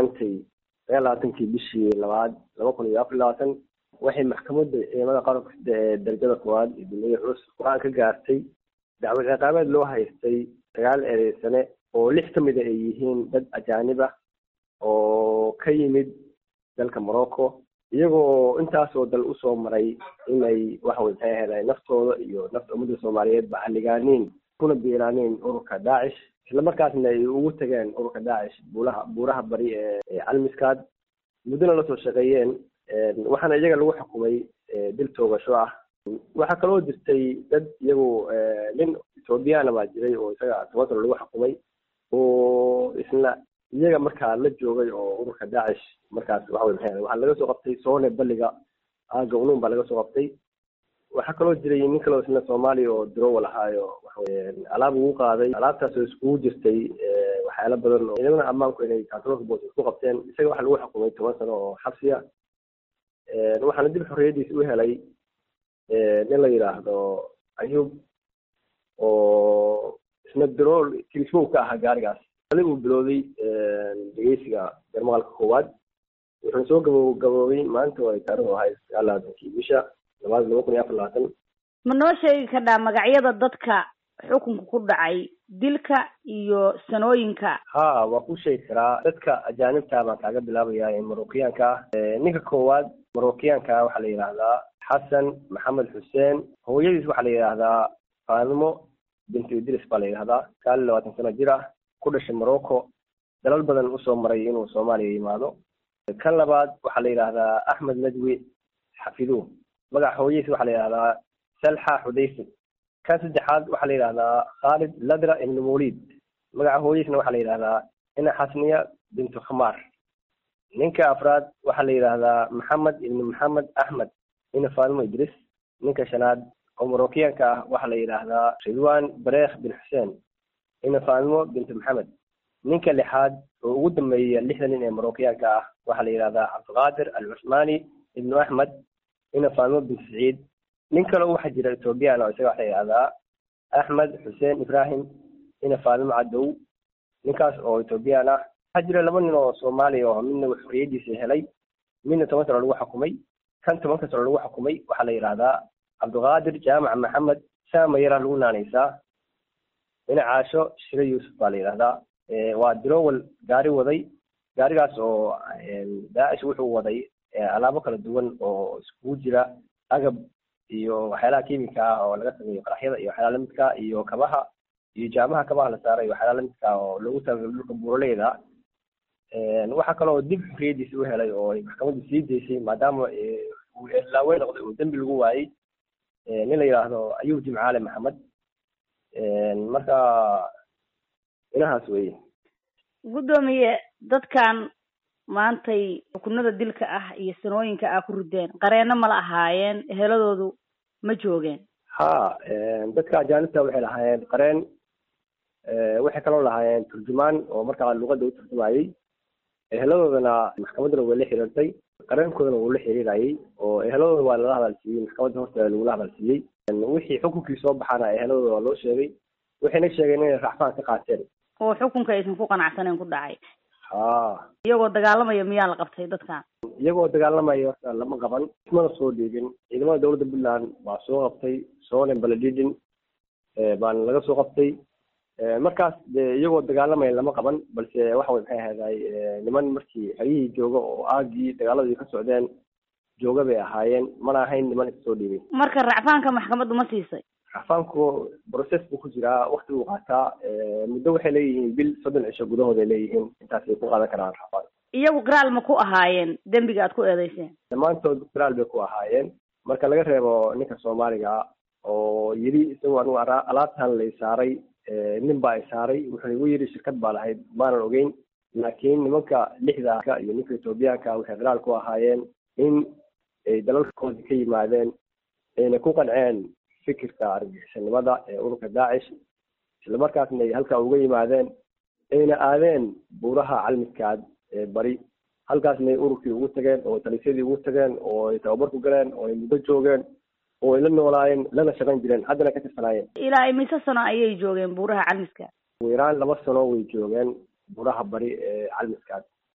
maantay sagaal labaatankii bishii labaad laba kun iyo afar labaatan waxay maxkamadda ciidamada qaranka ee darajada koowaad iyo dulmiyada culus go'aan ka gaartay dacwad ciqaabeed loo haystay sagaal eedeysane oo lix ka mida ay yihiin dad ajaanib ah oo ka yimid dalka morocco iyagoo intaasoo dal u soo maray inay waxawey maxay ahayd naftooda iyo nafta ummadda soomaaliyeed ba halligaaniin kuna biiraaniin ururka daacish isla markaasna ay ugu tageen ururka daacish buulaha buuraha bari ee calmiskaad muddona la soo shaqeeyeen waxaana iyaga lagu xukumay dil toogasho ah. Waxaa kaloo jirtay dad iyagu nin ethoobiyaana baa jiray oo isaga toban sano lagu xukumay oo isla iyaga markaa la joogay oo ururka daacish markaas waxawey maxay waxaa laga soo qabtay soone balliga aaga unuun baa laga soo qabtay waxaa kaloo jiray nin kaloo isna soomaaliya oo drowal ahaayo alaab ugu qaaday. Alaabtaas oo iskugu jirtay waxyaala badan oo ciidamada ammaanku inay kantaroolka boos isku qabteen. Isaga waxaa lagu xukumay toban sano oo xabsiya waxaana dib xorriyadiisa u helay nin la yidhaahdo ayub oo isna drol kilismow ka ahaa gaarigaas. Ali uu bilowday dhegeysiga garmaqalka koowaad. Wuxuuna soo gabo gaboobay maanta oo ay taarikhdu ahay sagaal labaatankii bisha laba kun iyo afar labaatan. Ma noo sheegi kardhaa magacyada dadka xukunka ku dhacay dilka iyo sanooyinka? Ha waa ku sheegi karaa. Dadka ajaanibta baan kaaga bilaabaya ee marookiyaanka. Ah ninka koowaad marookiyaanka waxaa la yidhaahdaa xasan maxamed xuseen. Hooyadiis waxaa la yidhaahdaa faadimo bintu idris baa la yidhahdaa iyo labaatan sano jir ah ku dhashay morocco dalal badan u soo maray inuu soomaaliya yimaado. Kan labaad waxaa la yidhaahdaa axmed nadwi xafiduh magaca hooyadiis waxaa la yidhahdaa salxa xudayfi kan saddexaad waxaa la yidhahdaa khaalid ladra ibnu mawlid magaca hooyadiisna waxaa la yidhahdaa ina xasniya bintu khamaar. Ninka afraad waxaa la yidhaahdaa maxamed ibnu maxamed axmed ina faadimo idris. Ninka shanaad oo marookiyaanka ah waxaa la yidhaahdaa ridwan bareekh bin xuseen ina faadimo bintu maxamed. Ninka lixaad oo ugu dambeeya lixda nin ee marookiyaanka ah waxaa la yidhahdaa cabdiqaadir al cusmaani ibnu axmed ina faadimo bin saciid nin kale waxaa jira ethoobiyan oo isaga waxa la yidhahdaa axmed xuseen ibrahim ina faadimo cadow ninkaas oo ethoobiyan ah waxaa jira laba nin oo soomaaliya oo midna xorriyadiisa helay midna toban sano lagu xukumay. Kan tobanka sano lagu xukumay waxaa la yidhahdaa cabdiqaadir jaamac maxamed saama yaraa lagu naanaysaa ina caasho shire yuusuf baa la yidhahdaa waa drowal gaari waday. Gaarigaas oo daacish wuxuu waday alaabo kala duwan oo iskugu jira agab iyo waxyaalaha kimika ah oo laga sameeyo qaraxyada iyo waxyaala lamidka iyo kabaha iyo jaamaha kabaha la saaray iyo waxyaala lamidka oo loogu talagalay dhulka buuraleyda waxaa kaloo dib xorriyadiisa u helay oo ay maxkamaddu sii daysay maadaama uu laawe noqday oo dembi lagu waayey nin la yidhaahdo ayub jimcaale maxamed marka inahaas weye guddoomiye dadkan maantay xukunada dilka ah iyo sanooyinka ah ku rideen. Qareeno mala ahaayeen eheladoodu ma joogeen. Ha dadka ajaanibta waxay lahaayeen qareen waxay kaloo lahaayeen turjumaan oo markaa luqadda u turjumayey eheladoodana maxkamadduna way la xiriirtay qareenkoodana wuu la xiriirayay oo eheladooda waa lala hadalsiiyey maxkamadda horteeda lagula hadalsiiyey wixii xukunkii soo baxaana eheladooda waa loo sheegay waxayna sheegeen inay racfaan ka qaateen. Oo xukunka aysan ku qanacsaneen ku dhacay. ha iyagoo dagaalamaya miyaa la qabtay dadkan iyagoo dagaalamaya horta lama qaban ismana soo dhiibin. Ciidamada dowladda puntland baa soo qabtay sonen baladidin baana laga soo qabtay. Markaas de iyagoo dagaalamaya lama qaban balse waxa way maxay ahayday niman markii xeryihii jooga oo aagii dagaaladii ka socdeen jooga bay ahaayeen. Mana ahayn niman isa soo dhiibay marka racfaanka maxkamaddu ma siisay racfaanku process buu ku jiraa wakti buu qaataa muddo waxay leeyihiin bil soddon cisho gudahooday leeyihiin intaasay ku qaadan karaan racfaan iyagu qiraal ma ku ahaayeen dembiga aad ku eedeyseen dhammaantood qiraal bay ku ahaayeen marka laga reebo ninka soomaaliga oo yidhi isagoo anigu alaabtan lay saaray nin baa ay saaray wuxuu igu yidhi shirkad baa lahayd maanan ogeyn laakiin nimanka lixda iyo ninka etoobiyaanka waxay qiraal ku ahaayeen in ay dalalkoodii ka yimaadeen ayna ku qanceen fikirka argagixisanimada ee ururka daacish islamarkaasna ay halkaa uga yimaadeen ayna aadeen buuraha calmiskaad ee bari. Halkaasna ay ururkii ugu tageen oo talisyadii ugu tageen oo ay tababar ku galeen oo ay muddo joogeen oo ay la noolaayeen lana shaqayn jireen. Haddana ka tirsanaayeen ilaa imise sano ayay joogeen buuraha calmiska ugu yaraan laba sano way joogeen buuraha bari ee calmiskaad